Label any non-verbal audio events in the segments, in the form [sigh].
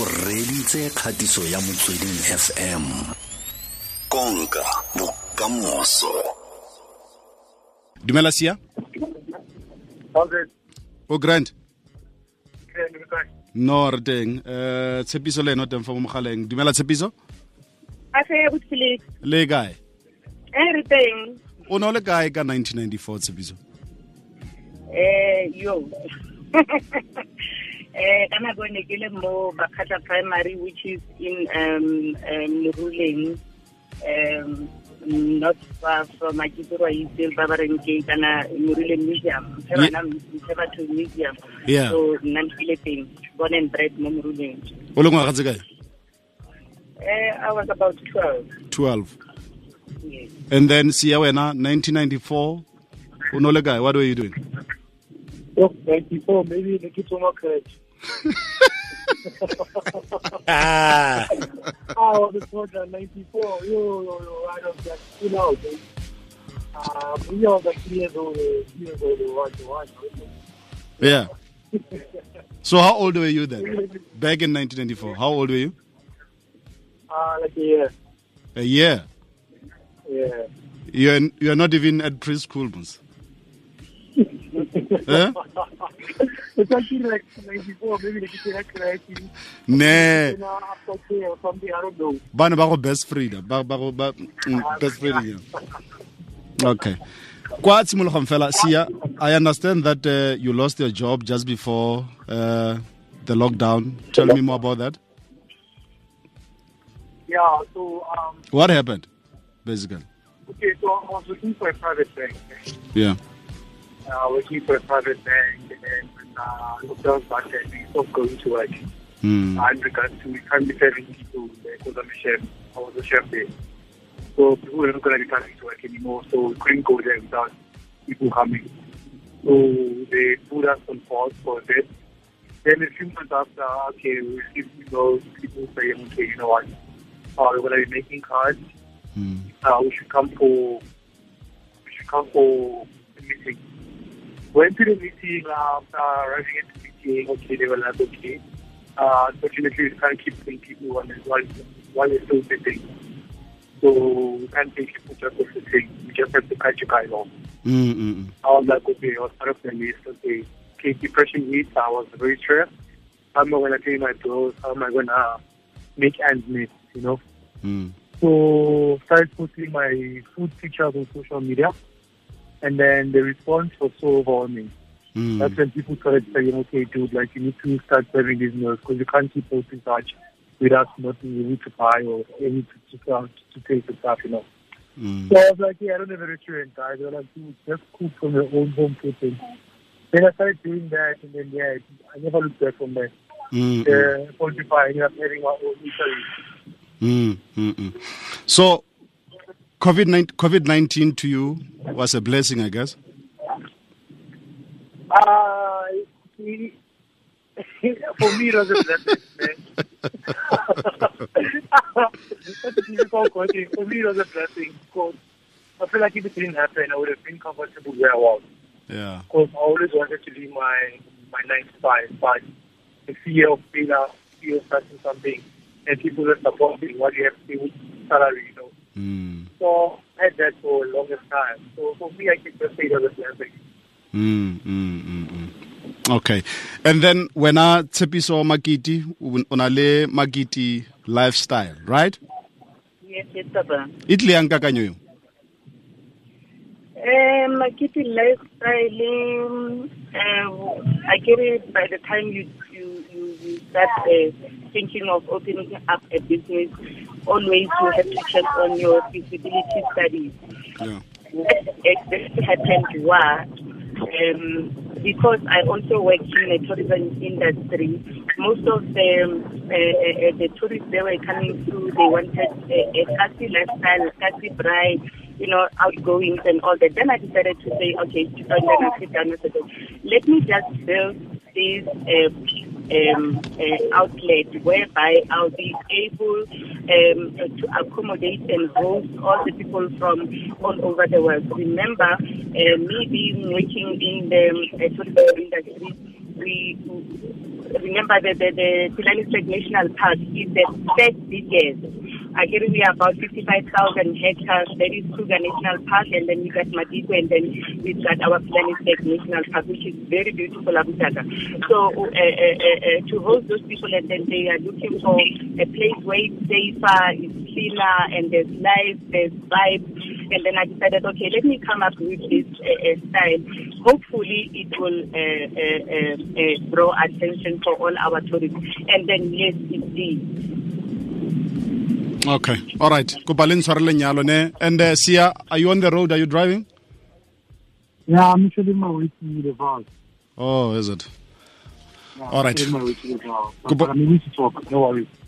o reditse kgatiso ya motsweding fm konka bokamoso. Dumela sia? O grand? No re teng. Um tshepiso le eno teng fa mo mogaleng. Dumela tshepiso? Le kae? Re teng. O ne o le kae ka 1994 tshepiso? Eh yo [laughs] eh ka nako ne ke le mo Bakata primary which is in um um Leruleng um not far from Akitorwa East ba ba reng ke kana Leruleng museum se batho museum. Yeah. so nna ke teng born and bred mo Leruleng. O le tse kae? Eh I was about 12 12 yes. And then siya wena 1994 o ne le kae? What were you doing [laughs] Oh, 94, maybe the kids were not correct. ah. I was a soldier, 94. Yo, yo, yo, I was like, you know, uh, we all like three years old, three years old, watch, watch. yeah so how old were you then back in 1994 how old were you Uh, like, yeah, a year yeah. you're, you're not even at preschool Mos. [laughs] It's actually like 94, maybe the kids were not correct. You after care or something, I don't know. bana ba go best frida ba ba go ba mm, best frida yeah. okay kwa tshimologong fela sia i understand that uh, you lost your job just before uh, the lockdown tell me more about that Yeah, so, um, what happened basically okay, so I was looking for a private bank. yeah working for a private bank, and uh, lockdown started, we stopped going to work. mm. regards to we can't be serving people because I'm a chef. I was a chef there. So people were not going to be coming to work anymore, so we couldn't go there without people coming. So they put us on pause for a bit. Then a few months after, okay, we received know, people saying, okay, you know what, uh, we're going to be making cards. Mm. Uh, we should come for, we should come for a meeting. Went to the meeting, uh, after arriving at the meeting, okay, they were like, okay, uh, unfortunately, we can't keep paying people while, while, while they're still sitting. So we can't pay people just for sitting. We just have to cut you guys off. Mm, mm, mm. I was like, okay, I was part of the list. Okay, okay depression hits. I was very stressed. How am I going to pay my bills? How am I going to make ends meet, you know? Mm. So started posting my food pictures on social media. And then the response was so overwhelming. Mm. That's when people started saying, okay, dude, like you need to start serving these meals because you can't keep posting such without not being able to buy or any to, to, uh, to take the stuff, you know. Mm. So I was like, yeah, I don't have a restaurant, guys. They were like, dude, just cook from your own home kitchen. Then I started doing that, and then, yeah, I never looked back from there. Mm, mm, Uh, Spotify, I ended up having my own eatery. mm, mm, mm. so covid covid 19 to you was a blessing i guess Uh, [laughs] for me, it was a blessing. That's a difficult question. For me, it was a blessing because I feel like if it didn't happen, I would have been comfortable where I was. yeah Because I always wanted to leave my my nine to five, but the fear of failure, fear of starting something, and people are supporting what you have to do, salary, you know. mm. So I had that for a longest time. So for me, I can just say it was a blessing. Mm, mm, mm, mm. okay and then wena tshepiso makiti o na le makiti lifestyle right yes yes e tlile yang kakanyo eo Um, Makiti lifestyle, um, uh, I get it by the time you, you, you, you start uh, thinking of opening up a business, always you have to check on your feasibility studies. yeah. Exactly happened was, um, because I also work in the tourism industry, most of the, uh, uh, the tourists they were coming through, they wanted a, classy lifestyle, classy bride, you know, outgoings and all that. Then I decided to say, okay, let me just build this uh, um, uh, outlet whereby I'll be able um, to accommodate and host all the people from all over the world. Remember, uh, me being working in the tourism industry, we remember the, the, the State National Park is the third biggest. Again, we are about 55,000 hectares. That is Kruger National Park, and then we got Madikwe, and then we've got our Pilanesberg National Park, which is very beautiful, Abutaka. So, uh, uh, uh, uh, to host those people, and then they are looking for a place where it's safer, it's cleaner, and there's life, there's vibe. And then I decided, okay, let me come up with this uh, uh, style. Hopefully, it will uh, uh, uh, uh, draw attention for all our tourists. And then, yes, it did. Okay. All right. Kopa le lenyalo ne? And uh, sia are you on the road? Are you driving? Yeah, I'm actually my way to the bus oh is it? Yeah, All right.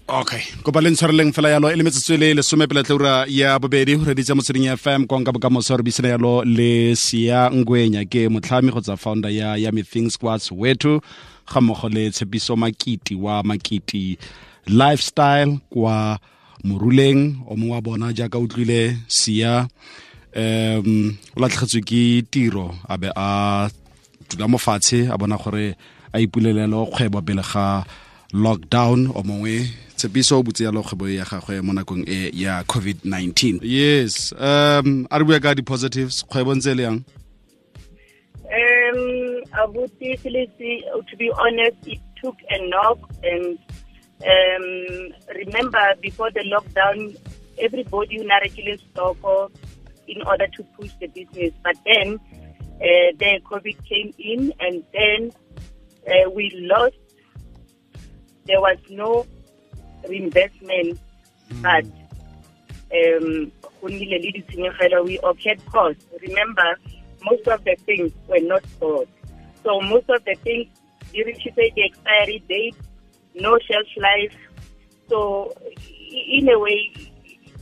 Okay. Kopa le ntshwareleng fela yalo e le metsotso le lesome pele tleura ya bobedi. Go reditse motsweding fm konka bokamoso re buisana yalo le sia ngwenya. Ke motlhami kgotsa founder ya ya things squads wetu ga mmogo le tshepiso makiti wa makiti lifestyle kwa moruleng o mongwe wa bona jaaka o tlwile sia um o latlhegetswe ke tiro a be a dula mo fatshe a bona gore a ipulelelo kgwebo pele ga lockdown o mongwe tshepiso o butse yalo kgwebo ya gagwe mo nakong e ya covid-19 yes um a re bua ka di-positives kgwebo ntse le yang Um, Abuti to be honest, it took a knock. And um, remember, before the lockdown, everybody narrowly stock in order to push the business. But then uh, the COVID came in, and then uh, we lost. There was no reinvestment, but um, go nnile le ditshenyegelo, we okayed costs. Remember, most of the things were not stored. So most of the things say the expiry date, no shelf life. So in a way,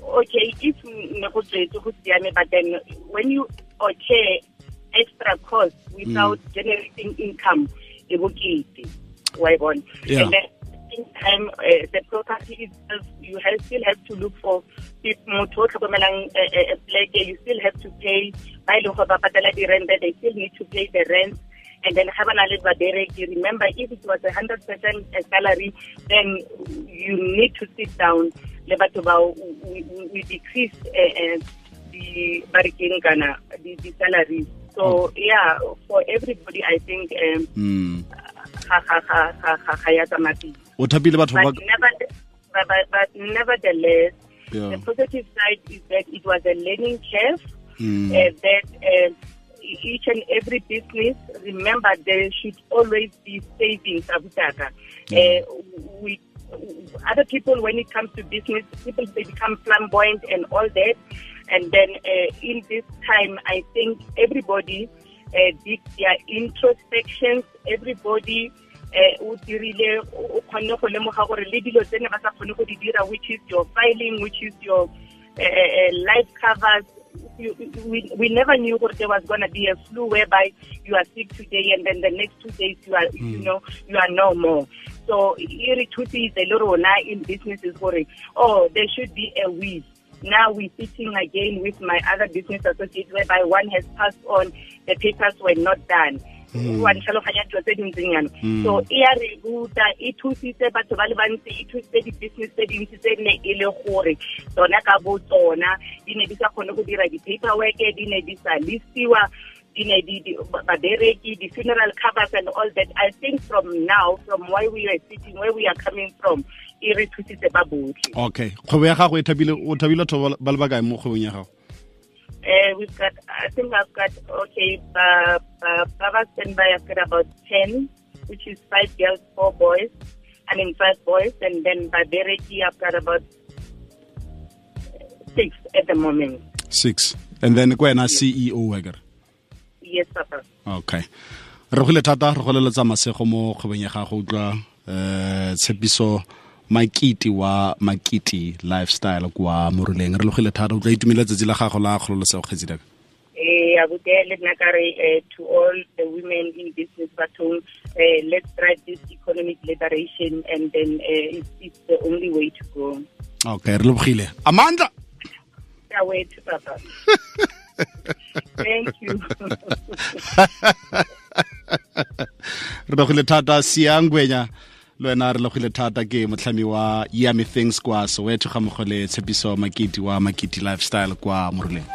okay, if ne go tswetse go siame, but then when you okay extra cost without mm. generating income, it will Wa e bona? Yeah. And then in time uh, the property itself you have, still have to look for if motho o tlhokomelang uh, uh, a pleke you still have to pay ba e leng gore ba patela di-rent they still need to pay the rent and then ba na le babereki remember if it was a hundred percent salary then you need to sit down le batho bao we, decrease uh, uh, the barikeng kana the, the salaries so yeah for everybody i think um mm. ya o thapile batho ba but, never, but, but, but nevertheless, Yeah. the positive side is that it was a learning curve. Mm. Uh, that uh, each and every business, remember, there should always be savings. Abutaka. Uh, we, other people, when it comes to business, people they become flamboyant and all that. And then uh, in this time, I think everybody uh, did their introspections. Everybody uh, o dirile o kgonne go lemoga gore le dilo tsene ba sa kgone go di dira which is your filing which is your uh, uh, life covers you, we, we never knew that there was going to be a flu whereby you are sick today and then the next two days you are you mm. know you are no more. So e re thusitse le rona in businesses gore oh there should be a will now we're sitting again with my other business associates whereby one has passed on the papers were not done wa ntlhaloganya dilo tse dintseng yana so e ya re ruta e thusitse batho ba le bantsi e thusitse di-business tse dintsi tse ne e le gore tsona ka bo tsona di ne di sa kgone go dira di-paperwork di ne di sa listiwa di ne di di- babereki di-funeral covers and all that. I think from now from where we are sitting where we are coming from e re thusitse ba botlhe. Okay. Kgwebo ya gago e thabile o thabile batho ba- ba le bakae mo kgwebong ya gago Uh, we've got, I think I've got, okay, uh, uh, Baba standby, I've got about 10, which is five girls, four boys. I mean, five boys. And then by Bereki, I've got about six at the moment. six and then ko wena ceo kere Yes, Papa. okay re gole thata re goleletsa masego mo kgwebong ya gago utlwa um tshepiso makiti wa makiti lifestyle kwa moruleng re logile thata o tla itumela tsatsi la gago la kgololosego kgetsi daka Eh, I would tell Nakari, uh, to all the women in business baton, uh, let's drive this economic liberation and then uh, it's, it's the only way to go. okay re lebogile amandla to Papa. [laughs] Thank you. re lebogile thata sia ngwenya le wena re logile thata ke motlhami wa yami things kwa soweto ga mmogo le tshepiso makiti wa makiti lifestyle kwa moruleng